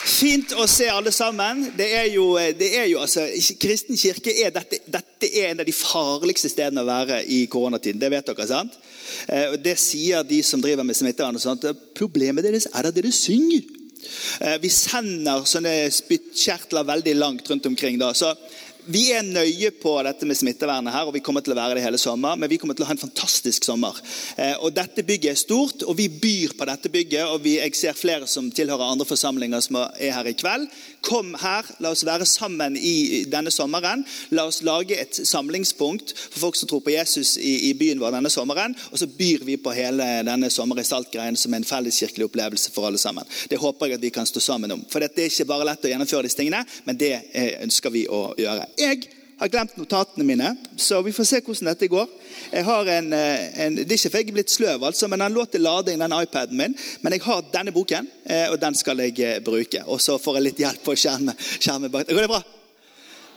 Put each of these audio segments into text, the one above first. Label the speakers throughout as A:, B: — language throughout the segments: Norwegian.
A: Fint å se alle sammen. Det er jo, det er jo altså, Kristen kirke er dette, dette er en av de farligste stedene å være i koronatiden. Det vet dere, sant? Eh, Det sier de som driver med smittevern. og sånt. Problemet deres er at dere synger. Eh, Vi sender sånne spyttkjertler veldig langt rundt omkring. da, så vi er nøye på dette med smittevernet her, og vi kommer til å være det hele sommer. Men vi kommer til å ha en fantastisk sommer. Eh, og Dette bygget er stort, og vi byr på dette bygget. og vi, Jeg ser flere som tilhører andre forsamlinger som er her i kveld. Kom her, la oss være sammen i denne sommeren. La oss lage et samlingspunkt for folk som tror på Jesus i, i byen vår denne sommeren. Og så byr vi på hele denne sommer i salt-greien som en felleskirkelig opplevelse for alle sammen. Det håper jeg at vi kan stå sammen om. For det er ikke bare lett å gjennomføre disse tingene, men det eh, ønsker vi å gjøre. Jeg har glemt notatene mine, så vi får se hvordan dette går. Jeg har en, eh, en, det er ikke for jeg er blitt sløv, altså, men den lå til lading, den iPaden min. Men jeg har denne boken, eh, og den skal jeg eh, bruke. Og så får jeg litt hjelp på skjermen bak. Går det bra?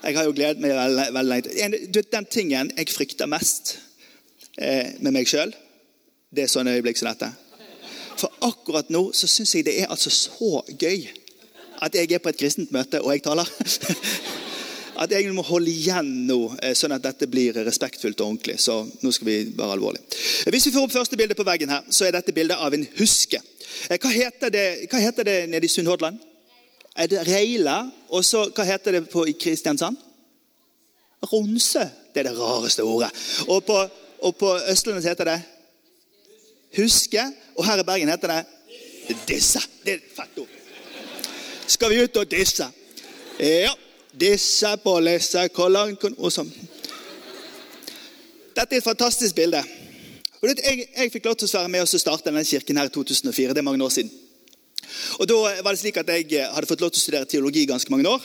A: Jeg har jo gledet meg veldig, veldig lenge. Den tingen jeg frykter mest med meg sjøl, det er sånne øyeblikk som dette. For akkurat nå så syns jeg det er altså så gøy at jeg er på et kristent møte, og jeg taler. at jeg må holde igjen nå, sånn at dette blir respektfullt og ordentlig. Så nå skal vi være alvorlige. Hvis vi får opp første bilde på veggen her, så er dette bildet av en huske. Hva heter det, hva heter det nede i Sunnhordland? Er det Reila? Og så, hva heter det på, i Kristiansand? Ronse. Det er det rareste ordet. Og på, og på Østlandet heter det Huske. Og her i Bergen heter det Disse. Det er et fett ord. Skal vi ut og disse? Ja disse på og sånn. Dette er et fantastisk bilde. Jeg, jeg fikk lov til å være med og starte denne kirken her i 2004. Det er mange år siden. Og Da var det slik at Jeg hadde fått lov til å studere teologi ganske mange år.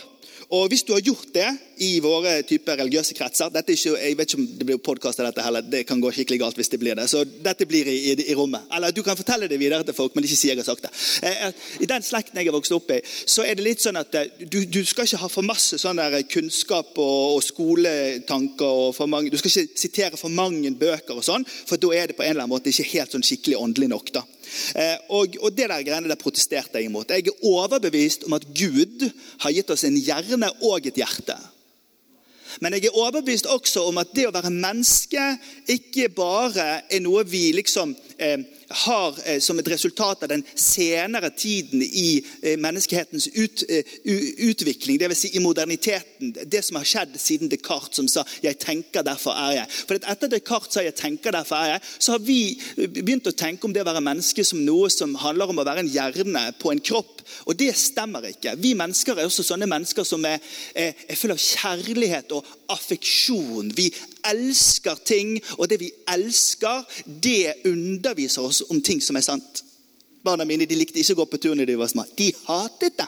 A: Og Hvis du har gjort det i våre typer religiøse kretser dette er ikke, Jeg vet ikke om det blir podkast av dette heller. Det kan gå skikkelig galt hvis det blir det. Så dette blir i, i, i, rommet. Eller du kan fortelle det videre til folk, men ikke si jeg har sagt det. Eh, I den slekten jeg har vokst opp i, så er det litt sånn at eh, du, du skal ikke ha for masse sånn der kunnskap og, og skoletanker. og for mange, Du skal ikke sitere for mange bøker, og sånn, for da er det på en eller annen måte ikke helt sånn skikkelig åndelig nok. da. Eh, og, og, det der greiene der protesterte jeg imot. Jeg er overbevist om at Gud har gitt oss en hjerne og et hjerte. Men jeg er overbevist også om at det å være menneske ikke bare er noe vi liksom har eh, som et resultat av den senere tiden i eh, menneskehetens ut, eh, utvikling, dvs. Si i moderniteten. Det som har skjedd siden Descartes som sa 'jeg tenker, derfor er jeg'. For Etter Descartes sa 'jeg tenker, derfor er jeg', så har vi begynt å tenke om det å være menneske som noe som handler om å være en hjerne på en kropp. Og det stemmer ikke. Vi mennesker er også sånne mennesker som er, er, er fulle av kjærlighet og affeksjon. Vi elsker ting, og det vi elsker, det underviser oss om ting som er sant. Barna mine de likte ikke å gå på tur når de var små. De hatet det.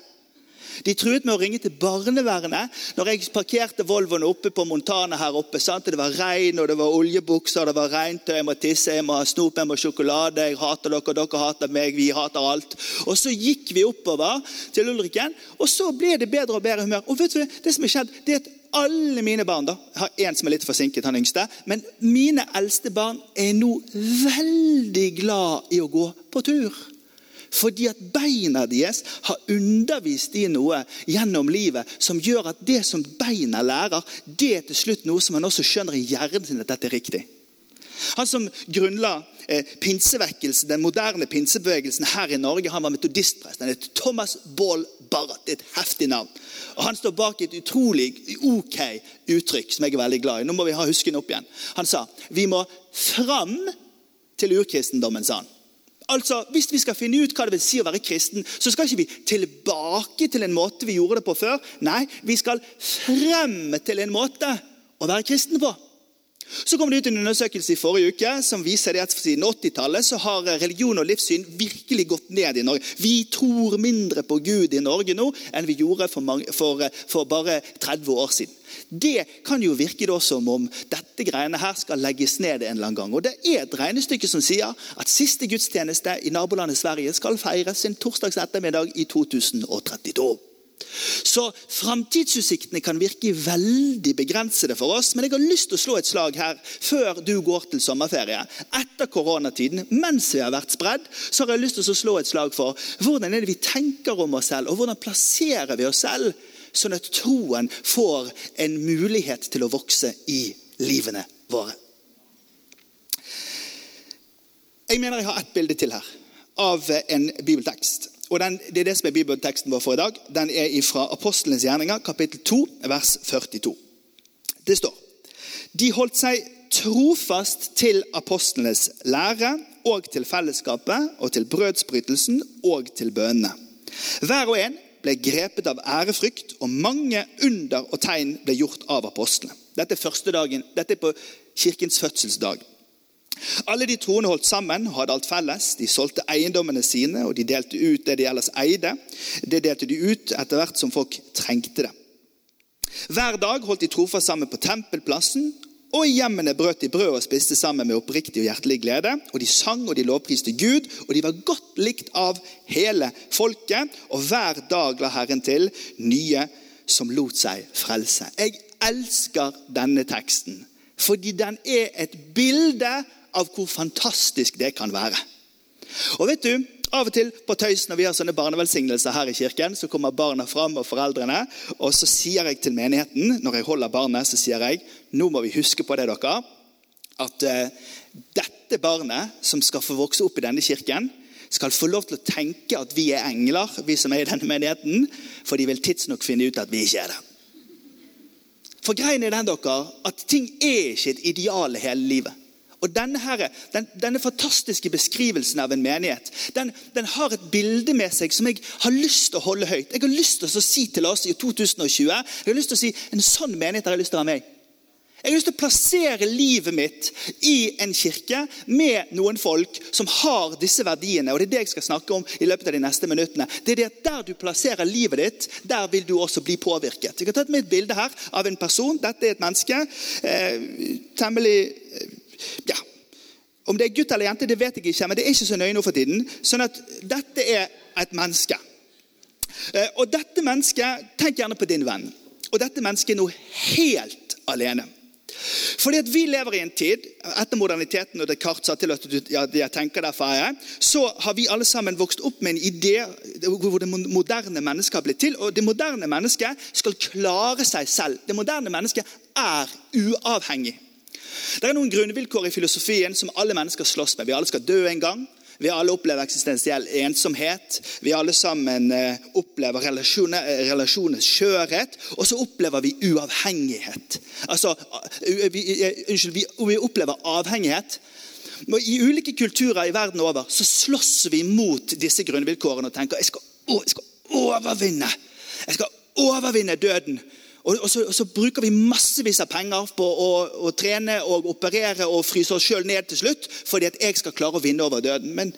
A: De truet med å ringe til barnevernet når jeg parkerte Volvoen oppe på Montana her oppe. Sant? Det var regn, og det var oljebukser, det var regntøy, jeg må tisse, jeg må ha snop, jeg må ha sjokolade. Jeg hater dere, dere hater meg, vi hater alt. Og så gikk vi oppover til Ulriken, og så ble det bedre og bedre humør. Og vet du, det som er skjedd, det er at alle mine barn da, Jeg har én som er litt forsinket, han yngste. Men mine eldste barn er nå veldig glad i å gå på tur. Fordi at beina deres har undervist i noe gjennom livet som gjør at det som beina lærer, det er til slutt noe som man også skjønner i hjernen sin at dette er riktig. Han som grunnla eh, pinsevekkelsen, den moderne pinsebevegelsen her i Norge, han var metodistprest. Han het Thomas Baal Barrat. Et heftig navn. Og Han står bak et utrolig ok uttrykk som jeg er veldig glad i. Nå må vi ha husken opp igjen. Han sa vi må fram til urkristendommen, sa han. Altså, Hvis vi skal finne ut hva det vil si å være kristen, så skal ikke vi tilbake til en måte vi gjorde det på før. Nei, vi skal frem til en måte å være kristen på. Så kom det ut en undersøkelse i forrige uke som viser at siden 80-tallet har religion og livssyn virkelig gått ned i Norge. Vi tror mindre på Gud i Norge nå enn vi gjorde for, mange, for, for bare 30 år siden. Det kan jo virke som om dette greiene her skal legges ned en eller annen gang. Og Det er et regnestykke som sier at siste gudstjeneste i nabolandet Sverige skal feires en torsdags ettermiddag i 2032. Så framtidsutsiktene kan virke veldig begrensede for oss. Men jeg har lyst til å slå et slag her før du går til sommerferie. Etter koronatiden, mens vi har vært spredd, så har jeg lyst til å slå et slag for hvordan er det vi tenker om oss selv, og hvordan plasserer vi oss selv, sånn at troen får en mulighet til å vokse i livene våre. Jeg mener jeg har ett bilde til her av en bibeltekst og den, Det er det som er bibelteksten vår for i dag. Den er fra Apostelens gjerninger, kapittel 2, vers 42. Det står De holdt seg trofast til apostlenes lære og til fellesskapet og til brødsbrytelsen og til bønnene. Hver og en ble grepet av ærefrykt, og mange under og tegn ble gjort av apostlene. Dette er første dagen, dette er på kirkens fødselsdag. Alle de troende holdt sammen og hadde alt felles. De solgte eiendommene sine, og de delte ut det de ellers eide. Det delte de ut etter hvert som folk trengte det. Hver dag holdt de trofast sammen på tempelplassen, og i hjemmene brøt de brød og spiste sammen med oppriktig og hjertelig glede. Og de sang og de lovpriste Gud, og de var godt likt av hele folket. Og hver dag la Herren til nye som lot seg frelse. Jeg elsker denne teksten, fordi den er et bilde av hvor fantastisk det kan være. Og vet du, Av og til på tøys når vi har sånne barnevelsignelser her i kirken, så kommer barna fram og foreldrene, og så sier jeg til menigheten, når jeg holder barnet, så sier jeg nå må vi huske på det, dere, at uh, dette barnet som skal få vokse opp i denne kirken, skal få lov til å tenke at vi er engler, vi som er i denne menigheten, for de vil tidsnok finne ut at vi ikke er det. For greien er den dere, at ting er ikke et ideal hele livet. Og denne, her, den, denne fantastiske beskrivelsen av en menighet den, den, har et bilde med seg som jeg har lyst til å holde høyt. Jeg har lyst til å si til oss i 2020 jeg har lyst til å si, en sånn menighet har jeg lyst til å ha med Jeg har lyst til å plassere livet mitt i en kirke med noen folk som har disse verdiene. og Det er det jeg skal snakke om i løpet av de neste minuttene. Det er det at Der du plasserer livet ditt, der vil du også bli påvirket. Jeg har tatt med et bilde her av en person. Dette er et menneske. Eh, temmelig eh, ja, Om det er gutt eller jente, det vet jeg ikke, men det er ikke så nøye nå for tiden. Sånn at dette er et menneske. Eh, og dette mennesket, Tenk gjerne på din venn. Og dette mennesket er nå helt alene. Fordi at Vi lever i en tid etter moderniteten og Descartes sa til at ja, jeg tenker derfor er jeg, så har vi alle sammen vokst opp med en idé hvor det moderne mennesket har blitt til. Og det moderne mennesket skal klare seg selv. Det moderne mennesket er uavhengig. Det er noen grunnvilkår i filosofien som alle mennesker slåss med. Vi alle skal dø en gang. Vi alle opplever eksistensiell ensomhet. Vi alle sammen eh, opplever relasjonens eh, skjørhet. Og så opplever vi uavhengighet. Altså, vi, unnskyld, vi, vi opplever avhengighet. I ulike kulturer i verden over så slåss vi mot disse grunnvilkårene og tenker jeg skal, jeg skal overvinne. Jeg skal overvinne døden. Og, og, så, og, så, bruker vi massevis av penger på å, å trene og operere og fryse oss sjøl ned til slutt fordi at jeg skal klare å vinne over døden. Men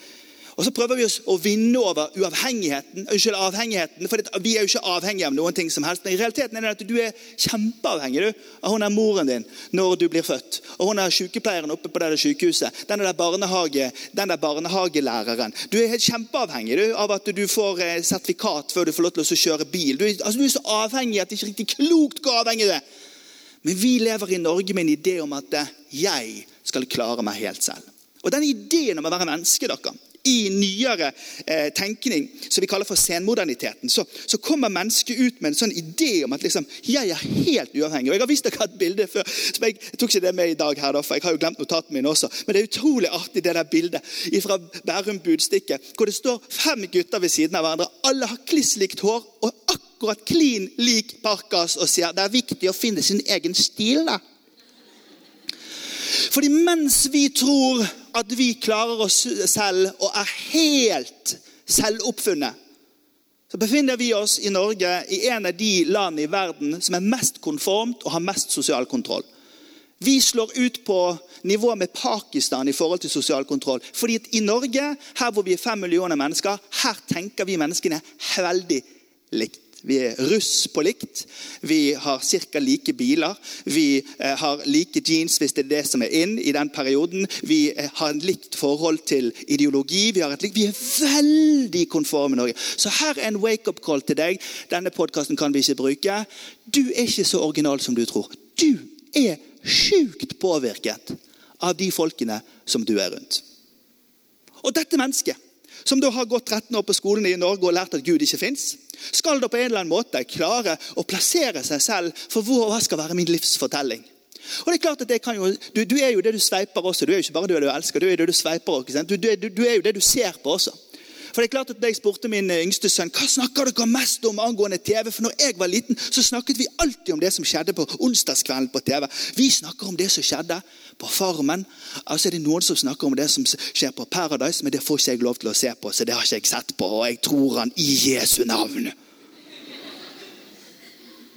A: og så prøver vi å vinne over uavhengigheten. Unnskyld, avhengigheten, for Vi er jo ikke avhengige av noen ting som helst. Men i realiteten er det at du er kjempeavhengig du, av hun er moren din når du blir født. Og hun er sykepleieren oppe på det sykehuset. Den der, barnehage, den der barnehagelæreren. Du er helt kjempeavhengig du, av at du får eh, sertifikat før du får lov til å kjøre bil. Du, altså, du er så avhengig at det ikke er riktig klokt hvor avhengig du er. Men vi lever i Norge med en idé om at eh, jeg skal klare meg helt selv. Og den ideen om å være menneske dere, i nyere eh, tenkning, som vi kaller for senmoderniteten, så, så, kommer mennesket ut med en sånn idé om at liksom, jeg er helt uavhengig. og Jeg har vist dere et bilde før. som Jeg, jeg tok ikke det med i dag, her, for jeg har jo glemt notatene mine også. Men det er utrolig artig, det der bildet fra Bærum Budstikke, hvor det står fem gutter ved siden av hverandre. Alle har kliss likt hår og akkurat klin lik parkas og sier det er viktig å finne sin egen stil. da. Fordi mens vi tror at vi klarer oss selv og er helt selvoppfunnet, så befinner vi oss i Norge i en av de land i verden som er mest konformt og har mest sosial kontroll. Vi slår ut på nivå med Pakistan i forhold til sosial kontroll. Fordi at i Norge, her hvor vi er fem millioner mennesker, her tenker vi menneskene veldig likt. Vi er russ på likt. Vi har ca. like biler. Vi eh, har like jeans hvis det er det som er inn i den perioden. Vi eh, har et likt forhold til ideologi. Vi, likt, vi er veldig konforme i Norge. Så her er en wake-up call til deg. Denne podkasten kan vi ikke bruke. Du er ikke så original som du tror. Du er sjukt påvirket av de folkene som du er rundt. Og dette mennesket som da har gått 13 år på skolen i Norge og lært at Gud ikke fins, skal da på en eller annen måte klare å plassere seg selv for hva skal være min livsfortelling. Og det er klart at jo, du, du er jo det du sveiper også. Du er jo ikke bare det du elsker, du er det du sveiper. Du, du, du er jo det du ser på også. For det er klart at da Jeg spurte min eh, yngste sønn hva snakker dere mest om angående TV. For når jeg var liten, så snakket vi alltid om det som skjedde på onsdagskvelden på TV. Vi snakker om det som skjedde på Farmen. Altså er det noen som snakker om det som skjer på Paradise, men det får ikke jeg lov til å se på, så det har ikke jeg sett på. Og jeg tror han i Jesu navn.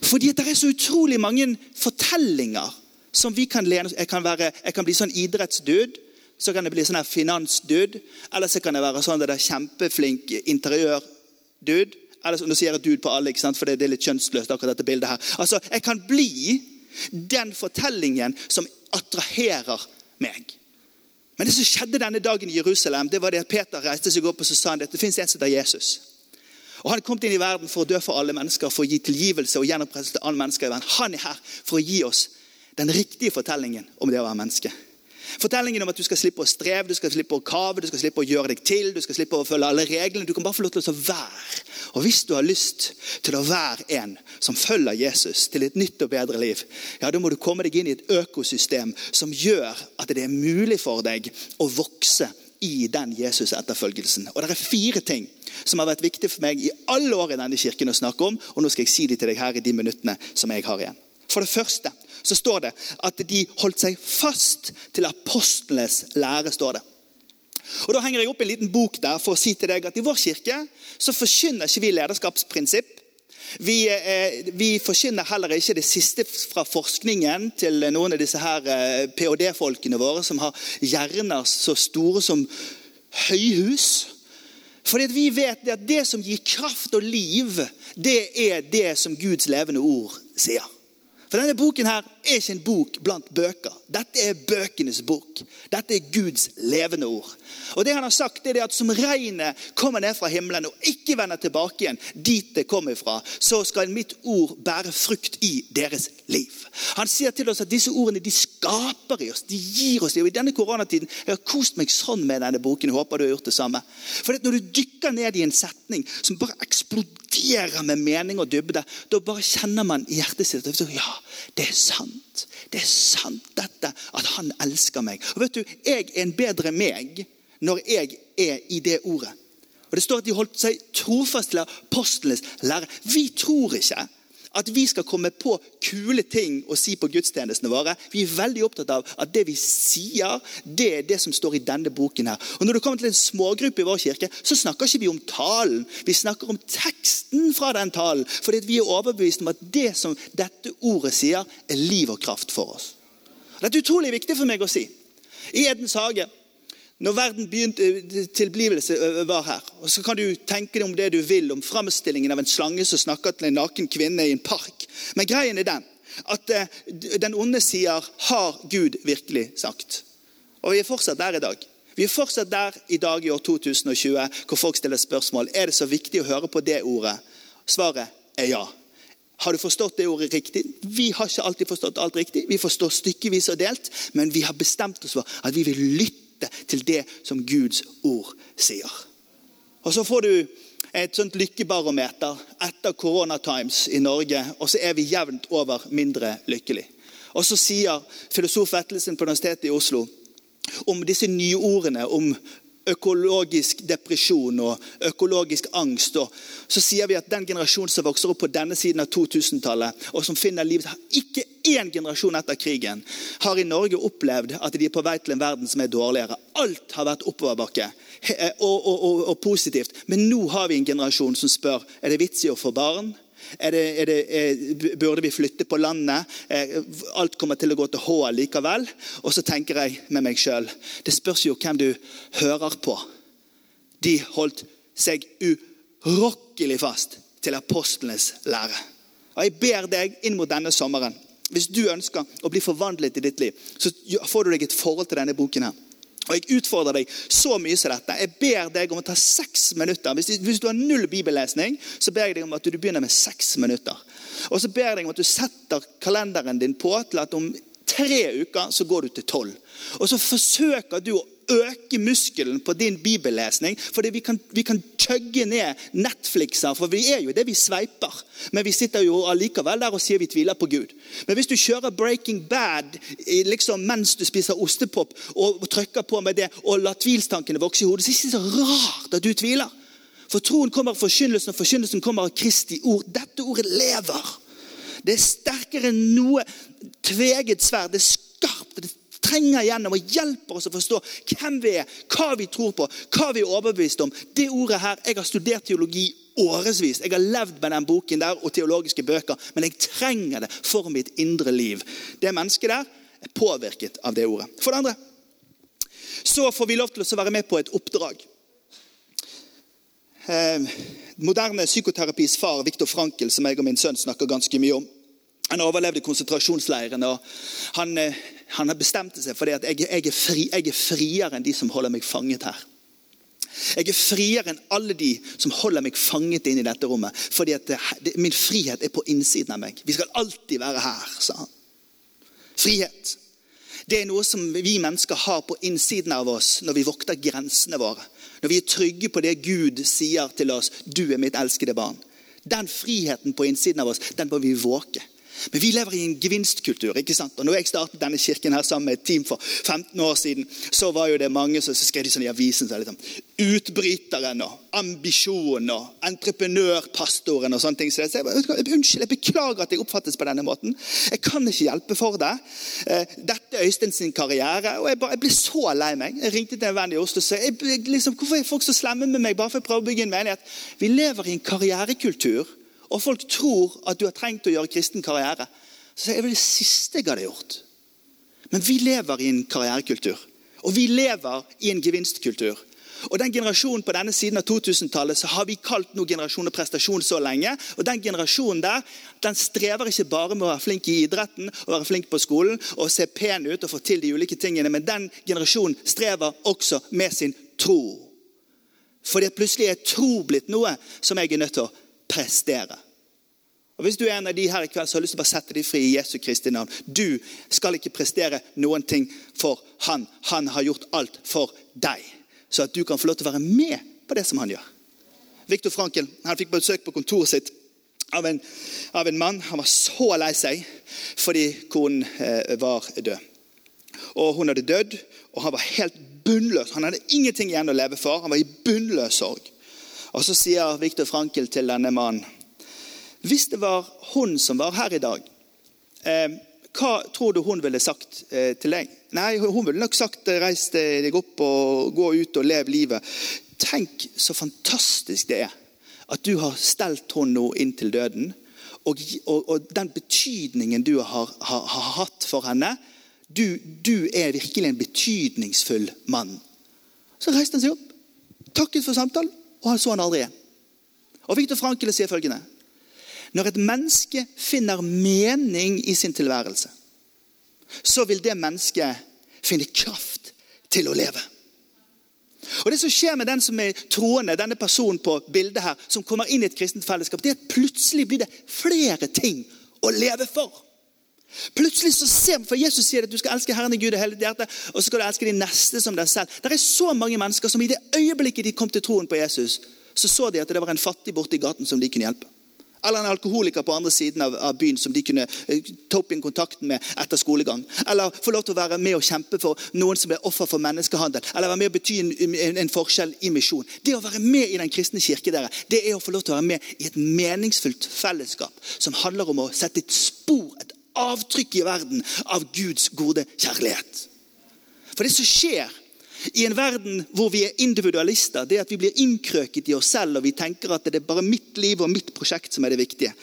A: Fordi det er så utrolig mange fortellinger som vi kan lene Jeg kan, jeg kan bli sånn idrettsdud så kan det bli sånn her finansdude. Eller så kan det være sånn det er kjempeflink interiørdude. Eller så, nå sier jeg dude på alle, for det er litt kjønnsløst. akkurat dette bildet her. Altså, Jeg kan bli den fortellingen som attraherer meg. Men det som skjedde denne dagen i Jerusalem, det var det at Peter reiste seg opp og så sa han at det fins en som heter Jesus. Og Han kom inn i verden for å dø for alle mennesker, for å gi tilgivelse og gjenopprettelse til alle mennesker i. Han er her for å gi oss den riktige fortellingen om det å være menneske. Fortellingen om at du skal slippe å streve, du skal slippe å kave, du skal slippe å gjøre deg til, du skal slippe å følge alle reglene. Du kan bare få lov til å være. Og hvis du har lyst til å være en som følger Jesus til et nytt og bedre liv, ja, da må du komme deg inn i et økosystem som gjør at det er mulig for deg å vokse i den Jesus-etterfølgelsen. Og Det er fire ting som har vært viktig for meg i alle år i denne kirken å snakke om. og Nå skal jeg si de til deg her i de minuttene som jeg har igjen. For det første så står det at de holdt seg fast til apostlenes lære. står det. Og Da henger jeg opp en liten bok der for å si til deg at i vår kirke så forkynner ikke vi lederskapsprinsipp. Vi, eh, vi forkynner heller ikke det siste fra forskningen til noen av disse her eh, ph.d.-folkene våre som har hjerner så store som høyhus. Fordi vi vet at det som gir kraft og liv, det er det som Guds levende ord sier. Denne boken her er ikke en bok blant bøker. Dette er bøkenes bok. Dette er Guds levende ord. Og det han har sagt er at Som regnet kommer ned fra himmelen og ikke vender tilbake igjen dit det kommer fra, så skal mitt ord bære frukt i deres liv. Han sier til oss at disse ordene de skaper i oss, de gir oss liv. I denne koronatiden jeg har kost meg sånn med denne boken. Jeg håper du har gjort det samme. For Når du dykker ned i en setning som bare eksploderer med mening og dybde, da bare kjenner man i hjertet sitt at ja, det er sant. Det er sant dette at han elsker meg. Og vet du, Jeg er en bedre meg når jeg er i det ordet. Og Det står at de holdt seg trofast til apostlenes lære. Vi tror ikke at vi skal komme på kule ting å si på gudstjenestene våre. Vi er veldig opptatt av at det vi sier, det er det som står i denne boken. her. Og Når det kommer til en smågruppe i vår kirke, så snakker ikke vi om talen. Vi snakker om teksten fra den talen. Fordi vi er overbevist om at det som dette ordet sier, er liv og kraft for oss. Dette er utrolig viktig for meg å si. I Edens hage når verden begynte, eh, tilblivelse var her. Og Så kan du tenke deg om det du vil, om framstillingen av en slange som snakker til en naken kvinne i en park. Men greien er den at eh, den onde sier 'Har Gud virkelig sagt?' Og vi er fortsatt der i dag. Vi er fortsatt der i dag i år 2020 hvor folk stiller spørsmål er det så viktig å høre på det ordet. Svaret er ja. Har du forstått det ordet riktig? Vi har ikke alltid forstått alt riktig. Vi forstår stykkevis og delt, men vi har bestemt oss for at vi vil lytte lytte til det som Guds ord sier. Og Så får du et sånt lykkebarometer etter Corona Times i Norge, og så er vi jevnt over mindre lykkelig. Og så sier filosof Vettelsen på Universitetet i Oslo om disse nye ordene om økologisk depresjon og økologisk angst. Og så sier vi at den generasjonen som vokser opp på denne siden av 2000-tallet, og som finner livet Ikke én generasjon etter krigen har i Norge opplevd at de er på vei til en verden som er dårligere. Alt har vært oppoverbakke og, og, og, og positivt. Men nå har vi en generasjon som spør er det vits i å få barn. Er det, er det, er, burde vi flytte på landet? Eh, alt kommer til å gå til H likevel. Og så tenker jeg med meg sjøl Det spørs jo hvem du hører på. De holdt seg urokkelig fast til apostlenes lære. Og Jeg ber deg inn mot denne sommeren hvis du ønsker å bli forvandlet i ditt liv, så får du deg et forhold til denne boken. her. Og Jeg utfordrer deg så mye som dette. Jeg ber deg om å ta seks minutter. Hvis, du har null bibellesning, så ber jeg deg om at du begynner med seks minutter. Og så ber jeg deg om at du setter kalenderen din på til at om tre uker så går du til tolv. Og så forsøker du å øke muskelen på din bibellesning. For vi kan, vi kan chugge ned Netflixer, for vi er jo det vi sveiper. Men vi sitter jo allikevel der og sier vi tviler på Gud. Men hvis du kjører Breaking Bad liksom mens du spiser ostepop, og, trykker på med det, og lar tvilstankene vokse i hodet, så er det ikke så rart at du tviler. For troen kommer av forkynnelsen, og forkynnelsen kommer av Kristi ord. Dette ordet lever. Det er sterkere enn noe tveget sverd. Det er skarpt. Det trenger igjennom og hjelper oss å forstå hvem vi er, hva vi tror på, hva vi er overbevist om. Det ordet her, Jeg har studert teologi årevis. Jeg har levd med den boken der og teologiske bøker, men jeg trenger det for mitt indre liv. Det mennesket der er påvirket av det ordet. For det andre så får vi lov til å være med på et oppdrag. Eh, moderne psykoterapis far, Viktor Frankel, som jeg og min sønn snakker ganske mye om, han overlevde konsentrasjonsleiren. og Han, eh, han bestemte seg for det at jeg, jeg, er fri, jeg er friere enn de som holder meg fanget her. Jeg er friere enn alle de som holder meg fanget inn i dette rommet. fordi at det, Min frihet er på innsiden av meg. Vi skal alltid være her, sa han. Frihet. Det er noe som vi mennesker har på innsiden av oss når vi vokter grensene våre. Når vi er trygge på det Gud sier til oss 'Du er mitt elskede barn'. Den friheten på innsiden av oss, den bør vi våke. Men vi lever i en gevinstkultur. ikke sant? Og når jeg startet denne kirken her sammen med et team for 15 år siden, så var jo det mange som skrev de sånn i avisen så liksom, Utbryteren og ambisjonen og entreprenørpastoren og sånne ting. Så jeg, Unnskyld, jeg beklager at jeg oppfattes på denne måten. Jeg kan ikke hjelpe for det. Eh, dette er Øystein sin karriere. Og jeg, bare, jeg ble så lei meg. Jeg ringte til en venn i Oslo og sa liksom, hvorfor er folk så slemme med meg bare for å prøve å bygge en menighet. Vi lever i en karrierekultur og folk tror at du har trengt å gjøre kristen karriere, så jeg det det siste jeg hadde gjort. Men vi lever i en karrierekultur. Og vi lever i en gevinstkultur. Og den generasjonen På denne siden av 2000-tallet så har vi kalt noe generasjon og prestasjon så lenge. og Den generasjonen der den strever ikke bare med å være flink i idretten og være flink på skolen og se pen ut og få til de ulike tingene, men den generasjonen strever også med sin tro. Fordi plutselig er tro blitt noe som jeg er nødt til å prestere. Og Hvis du er en av de her i kveld, så har jeg lyst til å bare sette dem fri i Jesu Kristi navn. Du skal ikke prestere noen ting for han. Han har gjort alt for deg. Så at du kan få lov til å være med på det som han gjør. Viktor Frankel han fikk besøk på kontoret sitt av en, av en mann. Han var så lei seg fordi konen eh, var død. Og Hun hadde dødd, og han var helt bunnløs. Han hadde ingenting igjen å leve for. Han var i bunnløs sorg. Og Så sier Viktor Frankel til denne mannen Hvis det var hun som var her i dag, eh, hva tror du hun ville sagt eh, til deg? Nei, Hun ville nok sagt eh, reis deg opp og gå ut og lev livet. Tenk så fantastisk det er at du har stelt henne nå inn til døden. Og, og, og den betydningen du har, har, har hatt for henne. Du, du, er virkelig en betydningsfull mann. Så reiste han seg opp, takket for samtalen og han så han aldri igjen. Og Viktor Frankele sier følgende Når et menneske finner mening i sin tilværelse, så vil det mennesket finne kraft til å leve. Og Det som skjer med den som er troende, denne personen på bildet her, som kommer inn i et kristent fellesskap, det er at plutselig blir det flere ting å leve for. Plutselig så ser for Jesus sier at du skal elske Herren i Gud og hele hjertet, og så skal du elske de neste som deg selv. Det er så mange mennesker som i det øyeblikket de kom til troen på Jesus, så så de at det var en fattig borte i gaten som de kunne hjelpe. Eller en alkoholiker på andre siden av, av byen som de kunne uh, ta opp inn kontakten med etter skolegang. Eller få lov til å være med og kjempe for noen som ble offer for menneskehandel. Eller være med og bety en, en, en, forskjell i misjon. Det å være med i Den kristne kirke dere, det er å få lov til å være med i et meningsfullt fellesskap som handler om å sette et spor, et avtrykk i verden av Guds gode kjærlighet. For det som skjer I en verden hvor vi er individualister, det at vi blir innkrøket i oss selv og vi tenker at det er bare mitt liv og mitt prosjekt som er det viktige.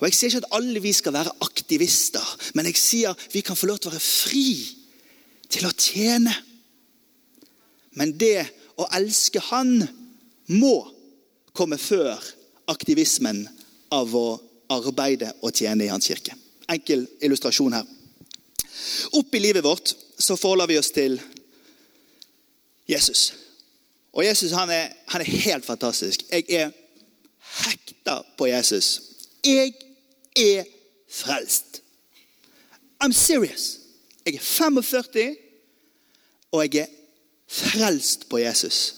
A: Og Jeg sier ikke at alle vi skal være aktivister, men jeg sier vi kan få lov til å være fri til å tjene. Men det å elske Han må komme før aktivismen av å arbeide og tjene i Hans kirke. Enkel illustrasjon her. Opp i livet vårt så forholder vi oss til Jesus. Og Jesus han er, han er helt fantastisk. Jeg er hekta på Jesus. Jeg er frelst. I'm serious. Jeg er 45, og jeg er frelst på Jesus.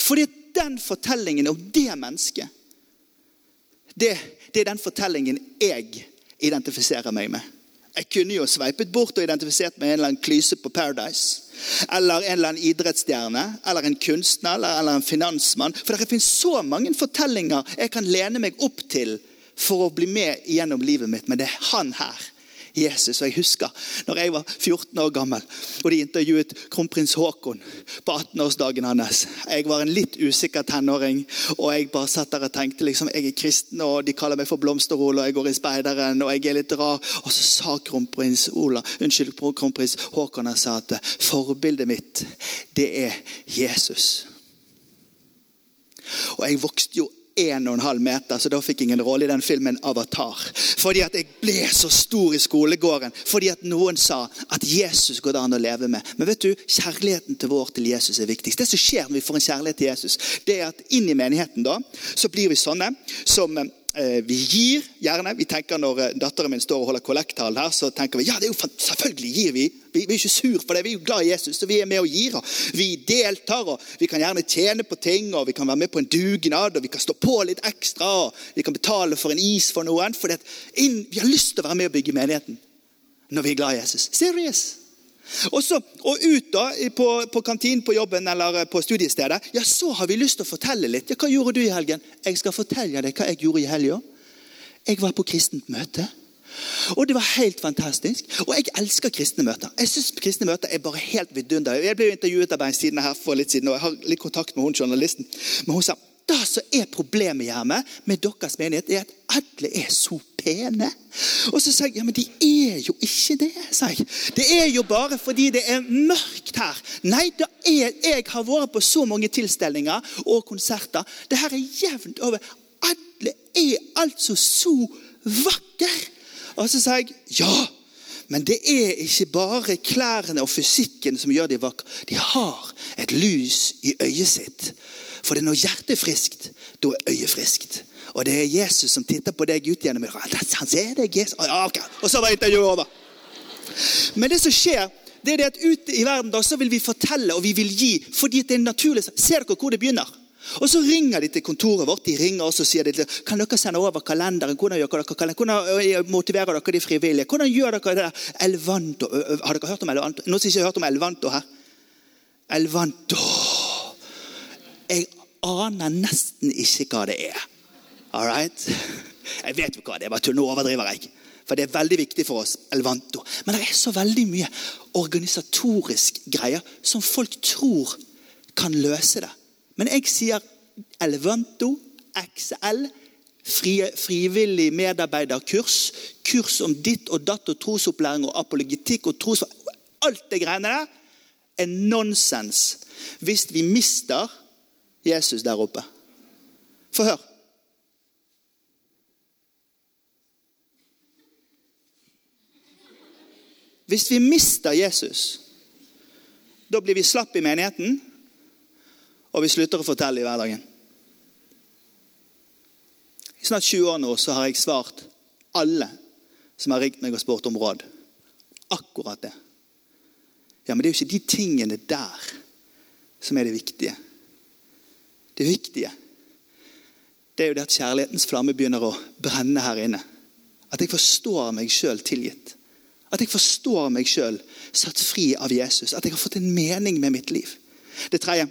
A: Fordi den fortellingen om det mennesket, det, det er den fortellingen jeg identifiserer meg med. Jeg kunne jo sveipet bort og identifisert med en eller annen klyse på Paradise. Eller en eller annen idrettsstjerne, eller en kunstner eller en finansmann. For det finnes så mange fortellinger jeg kan lene meg opp til for å bli med gjennom livet mitt. Men det er han her Jesus. Og Jeg husker når jeg var 14 år gammel og de intervjuet kronprins Haakon på 18-årsdagen hans. Jeg var en litt usikker tenåring, og jeg bare satt der og tenkte liksom, jeg er kristen, og de kaller meg for Blomsterol, og jeg går i speideren, og jeg er litt rar. Og så sa kronprins Ola, unnskyld, kronprins Haakon sa at forbildet mitt, det er Jesus. Og jeg vokste jo 1,5 meter, så da fikk jeg ingen rolle i den filmen Avatar. Fordi at jeg ble så stor i skolegården. Fordi at noen sa at Jesus går det an å leve med. Men vet du, kjærligheten til vår til Jesus er viktigst. Det som skjer når vi får en kjærlighet til Jesus, det er at inn i menigheten da, så blir vi sånne som Eh, vi gir gjerne. Vi tenker Når eh, datteren min står og holder kollekttalen her, så tenker vi ja, det er jo selvfølgelig gir vi. vi. Vi er ikke sur for det. Vi er jo glad i Jesus, så vi er med og gir. Og vi deltar, og vi kan gjerne tjene på ting, og vi kan være med på en dugnad, og vi kan stå på litt ekstra, og vi kan betale for en is for noen. For vi har lyst til å være med og bygge menigheten når vi er glad i Jesus. Serious. Og, så, og ut da, på, på kantinen på jobben eller eh, på studiestedet, ja, så har vi lyst til å fortelle litt. Ja, 'Hva gjorde du i helgen?' 'Jeg skal fortelle deg hva jeg gjorde i helga.' 'Jeg var på kristent møte.' Og det var helt fantastisk. Og jeg elsker kristne møter. Jeg synes kristne møter er bare helt vidunderlige. Jeg ble jo intervjuet av en her for litt siden, og jeg har litt kontakt med hun journalisten. Men hun sa det som er problemet hjemme med deres menighet, er at alle er så pene. Og så sa jeg ja, men de er jo ikke det. sa jeg. Det er jo bare fordi det er mørkt her. Nei, da er, jeg har vært på så mange tilstelninger og konserter. Det her er jevnt over. Alle er altså så vakre. Og så sa jeg ja. Men det er ikke bare klærne og fysikken som gjør dem vakre. De har et lys i øyet sitt for det er når hjertet er friskt, da er øyet friskt. Og det er Jesus som titter på deg ut gjennom Han ser deg, Jesus. Okay. Og så var intervjuet over. Men det som skjer, det er det at ute i verden da, så vil vi fortelle og vi vil gi. fordi det er naturlig. Ser dere hvor det begynner? Og Så ringer de til kontoret vårt de ringer oss og sier de, kan dere sende over kalenderen. Hvordan, gjør dere, kalenderen? hvordan motiverer dere de frivillige? Hvordan gjør dere det? Elvanto. Har dere hørt om Elvanto? Noen som ikke har hørt om Elvanto her? Elvanto jeg aner nesten ikke hva det er. All right? Jeg vet jo hva det er, bare nå overdriver jeg. For det er veldig viktig for oss. Elvanto. Men det er så veldig mye organisatorisk greier som folk tror kan løse det. Men jeg sier Elvanto, XL, fri, frivillig medarbeiderkurs, kurs om ditt og datt og trosopplæring og apologetikk og tros... Alt det greiene der er nonsens hvis vi mister Jesus der oppe. Få høre. Hvis vi mister Jesus, da blir vi slapp i menigheten, og vi slutter å fortelle i hverdagen. I snart 20 år nå så har jeg svart alle som har ringt meg og spurt om råd. Akkurat det. Ja, Men det er jo ikke de tingene der som er det viktige. Det viktige det er jo det at kjærlighetens flamme begynner å brenne her inne. At jeg forstår meg sjøl tilgitt. At jeg forstår meg sjøl satt fri av Jesus. At jeg har fått en mening med mitt liv. Det tredje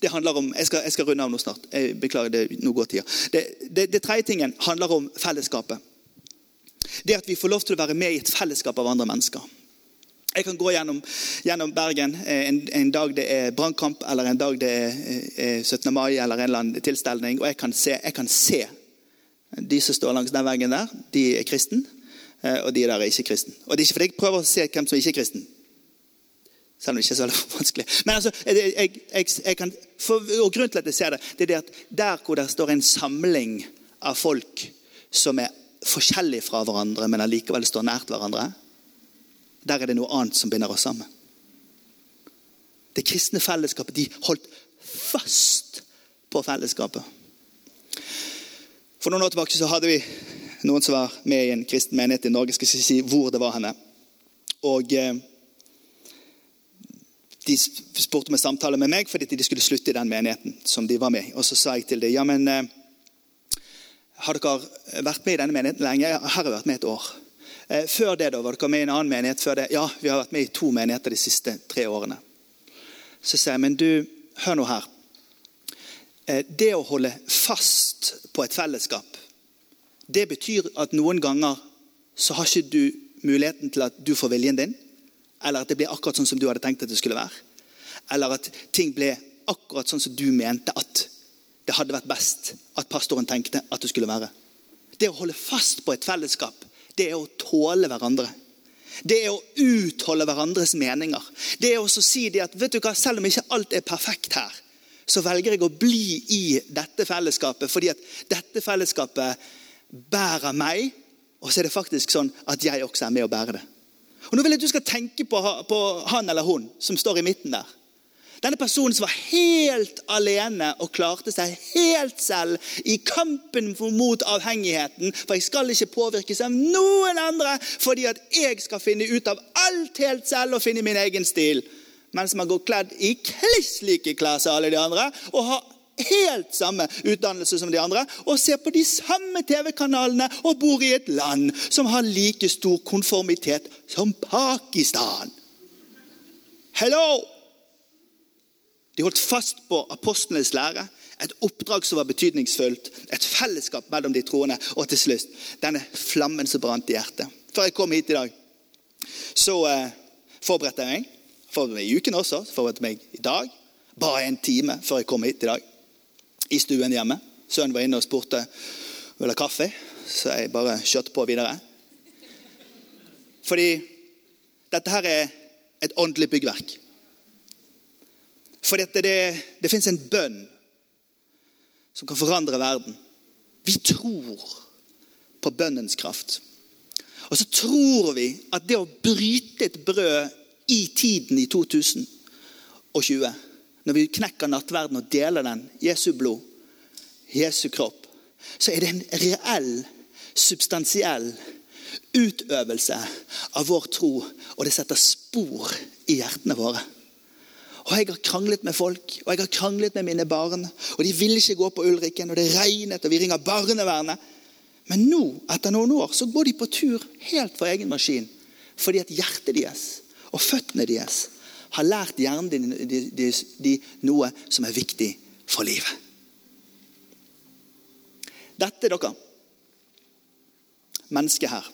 A: det handler om, Jeg skal, jeg skal runde av nå snart. Jeg beklager, det, nå går tida. Det, det, det tredje tingen handler om fellesskapet. Det at vi får lov til å være med i et fellesskap av andre mennesker. Jeg kan gå gjennom, gjennom Bergen en, en, dag det er brannkamp, eller en dag det er 17. mai, eller en eller annen tilstelning, og jeg kan se, jeg kan se de som står langs den veggen der, de er kristen, og de der er ikke kristen. Og det er ikke fordi jeg prøver å se hvem som ikke er kristen. Selv om det ikke er så vanskelig. Men altså, jeg, jeg, jeg kan, for, og Grunnen til at jeg ser det, det er det at der hvor det står en samling av folk som er forskjellige fra hverandre, men allikevel står nært hverandre, der er det noe annet som binder oss sammen. Det kristne fellesskapet de holdt fast på fellesskapet. For noen år tilbake så hadde vi noen som var med i en kristen menighet i Norge. skal ikke si hvor det var henne. Og eh, De spurte om en samtale med meg fordi de skulle slutte i den menigheten som de var med. Og så sa jeg til dem ja, men eh, har dere vært med i denne menigheten lenge? Ja, Jeg har vært med et år. Eh, før det da, var dere med i en annen menighet? før det? Ja, vi har vært med i to menigheter de siste tre årene. Så sier jeg, men du, hør nå her. Eh, det å holde fast på et fellesskap, det betyr at noen ganger så har ikke du muligheten til at du får viljen din, eller at det blir akkurat sånn som du hadde tenkt at det skulle være. Eller at ting ble akkurat sånn som du mente at det hadde vært best at pastoren tenkte at det skulle være. Det å holde fast på et fellesskap, det er å tåle hverandre. Det er å utholde hverandres meninger. Det er å si det at vet du hva, selv om ikke alt er perfekt her, så velger jeg å bli i dette fellesskapet fordi at dette fellesskapet bærer meg, og så er det faktisk sånn at jeg også er med å bære det. Og Nå vil jeg at du skal tenke på, på han eller hun som står i midten der. Denne personen som var helt alene og klarte seg helt selv i kampen mot avhengigheten. For jeg skal ikke påvirkes av noen andre fordi at jeg skal finne ut av alt helt selv og finne min egen stil. Mens man går kledd i kliss like klær som alle de andre og har helt samme utdannelse som de andre og ser på de samme TV-kanalene og bor i et land som har like stor konformitet som Pakistan. Hello! De holdt fast på apostlenes lære, et oppdrag som var betydningsfullt, et fellesskap mellom de troende, og til slutt denne flammen som brant i hjertet. Før jeg kom hit i dag, så eh, forberedte jeg meg. Forberedte meg i uken også. Forberedte meg i dag. Bare en time før jeg kom hit i dag. I stuen hjemme. Sønnen var inne og spurte vil ha kaffe, så jeg bare kjørte på videre. Fordi dette her er et åndelig byggverk. Fordi det, det, det fins en bønn som kan forandre verden. Vi tror på bønnens kraft. Og så tror vi at det å bryte et brød i tiden i 2020, når vi knekker nattverden og deler den, Jesu blod, Jesu kropp, så er det en reell, substansiell utøvelse av vår tro, og det setter spor i hjertene våre. Og Jeg har kranglet med folk og jeg har kranglet med mine barn. og De ville ikke gå på Ulrikken, og det regnet, og vi ringer barnevernet. Men nå, etter noen år, så går de på tur helt for egen maskin. Fordi at hjertet deres og føttene deres har lært hjernen din noe som er viktig for livet. Dette, dere, mennesket her,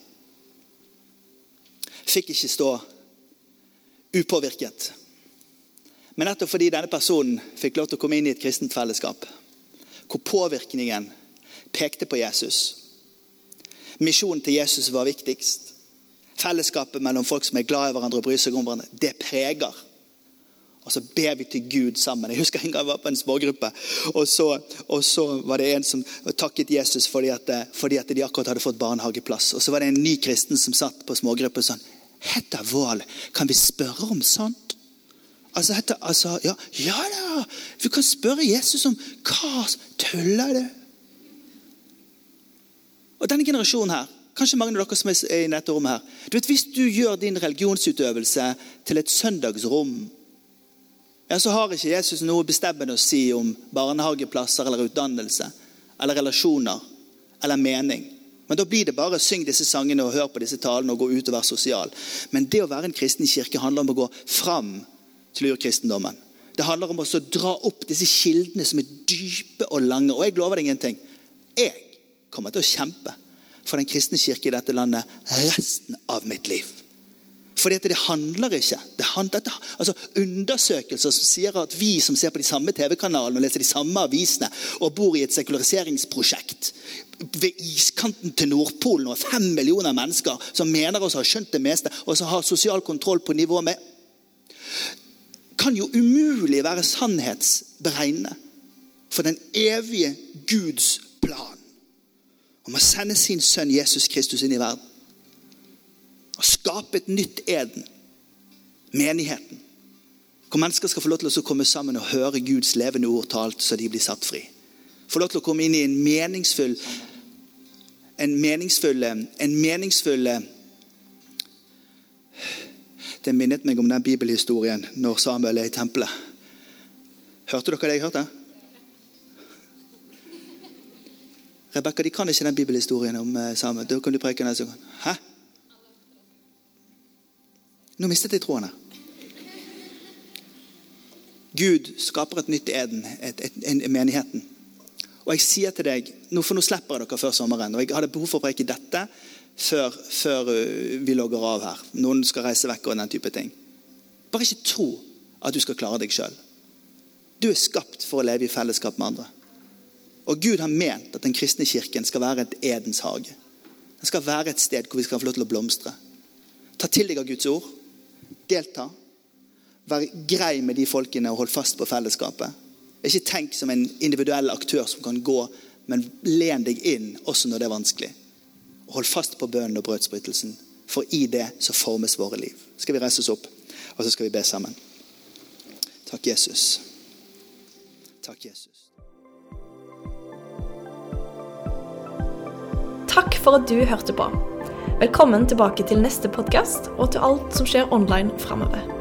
A: fikk ikke stå upåvirket men nettopp fordi denne personen fikk lov til å komme inn i et kristent fellesskap, hvor påvirkningen pekte på Jesus. Misjonen til Jesus var viktigst. Fellesskapet mellom folk som er glad i hverandre og bryr seg om hverandre, det preger. Og så ber vi til Gud sammen. Jeg husker en gang jeg var på en smågruppe, og så, og så var det en som takket Jesus fordi at, fordi at, de akkurat hadde fått barnehageplass. Og så var det en ny kristen som satt på smågruppe sa Hedda Wold, kan vi spørre om sånt? Altså, heter, altså ja, ja, da! Vi kan spørre Jesus om hva Tuller du? Og denne generasjonen her, kanskje mange av dere som er i dette rommet her, du vet, Hvis du gjør din religionsutøvelse til et søndagsrom, ja, så har ikke Jesus noe bestemmende å si om barnehageplasser eller utdannelse eller relasjoner eller mening. Men Da blir det bare syng disse sangene og hør på disse talene og gå ut og være sosial. Men det å være en kristen kirke handler om å gå fram til urkristendommen. Det handler om å dra opp disse kildene som er dype og lange. Og jeg lover deg en ting. Jeg kommer til å kjempe for den kristne kirke i dette landet resten av mitt liv. For det handler ikke. Det handler, altså Undersøkelser som sier at vi som ser på de samme TV-kanalene og leser de samme avisene og bor i et sekulariseringsprosjekt ved iskanten til Nordpolen og fem millioner mennesker som mener oss å ha skjønt det meste og som har sosial kontroll på nivå med kan jo umulig være sannhetsberegnende for den evige Guds plan om å sende sin sønn Jesus Kristus inn i verden. Og skape et nytt Eden, menigheten. Hvor mennesker skal få lov til å komme sammen og høre Guds levende ord talt så de blir satt fri. Få lov til å komme inn i en meningsfull en meningsfull, en meningsfull Det minnet meg om den bibelhistorien når Samuel er i tempelet. Hørte dere det jeg hørte? Rebekka, de kan ikke den bibelhistorien om eh, Samuel. Da kan du preke neste gang. Hæ? Nå mistet jeg trådene. Gud skaper et nytt Eden, et, et, en, menigheten. Og jeg sier til deg, nå, For nå slipper jeg dere før sommeren. og Jeg hadde behov for å preke dette før, før uh, vi logger av her. Noen skal reise vekk og den type ting. Bare ikke tro at du skal klare deg sjøl. Du er skapt for å leve i fellesskap med andre. Og Gud har ment at den kristne kirken skal være et Edens hage. Den skal være et sted hvor vi skal få lov til å blomstre. Ta til deg av Guds ord. Delta. Vær grei med de folkene og hold fast på fellesskapet. Ikke tenk som en individuell aktør som kan gå, men len deg inn også når det er vanskelig. Og hold fast på bønnen og brødsbrytelsen, for i det så formes våre liv. Skal vi reise oss opp, og så skal vi be sammen. Takk, Jesus. Takk, Jesus.
B: Takk for at du hørte på. Velkommen tilbake til neste podkast og til alt som skjer online framover.